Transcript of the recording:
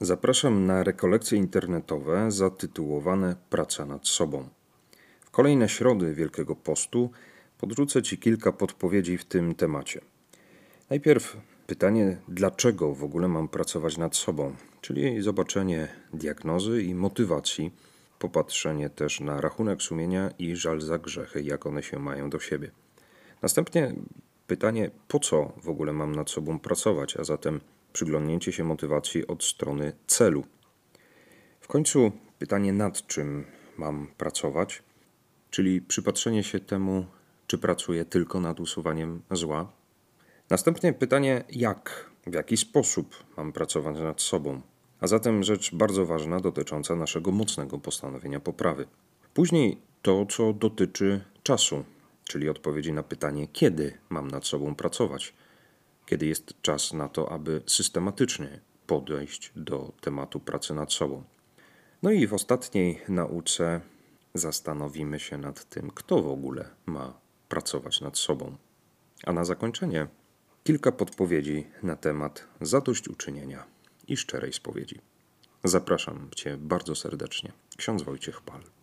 Zapraszam na rekolekcje internetowe zatytułowane Praca nad sobą. W kolejne środy Wielkiego Postu podrzucę Ci kilka podpowiedzi w tym temacie. Najpierw pytanie, dlaczego w ogóle mam pracować nad sobą, czyli zobaczenie diagnozy i motywacji, popatrzenie też na rachunek sumienia i żal za grzechy, jak one się mają do siebie. Następnie pytanie, po co w ogóle mam nad sobą pracować, a zatem przyglądnięcie się motywacji od strony celu. W końcu pytanie, nad czym mam pracować, czyli przypatrzenie się temu, czy pracuję tylko nad usuwaniem zła. Następnie pytanie, jak, w jaki sposób mam pracować nad sobą, a zatem rzecz bardzo ważna dotycząca naszego mocnego postanowienia poprawy. Później to, co dotyczy czasu, czyli odpowiedzi na pytanie, kiedy mam nad sobą pracować kiedy jest czas na to, aby systematycznie podejść do tematu pracy nad sobą. No i w ostatniej nauce zastanowimy się nad tym, kto w ogóle ma pracować nad sobą. A na zakończenie kilka podpowiedzi na temat zadośćuczynienia i szczerej spowiedzi. Zapraszam Cię bardzo serdecznie. Ksiądz Wojciech Pal.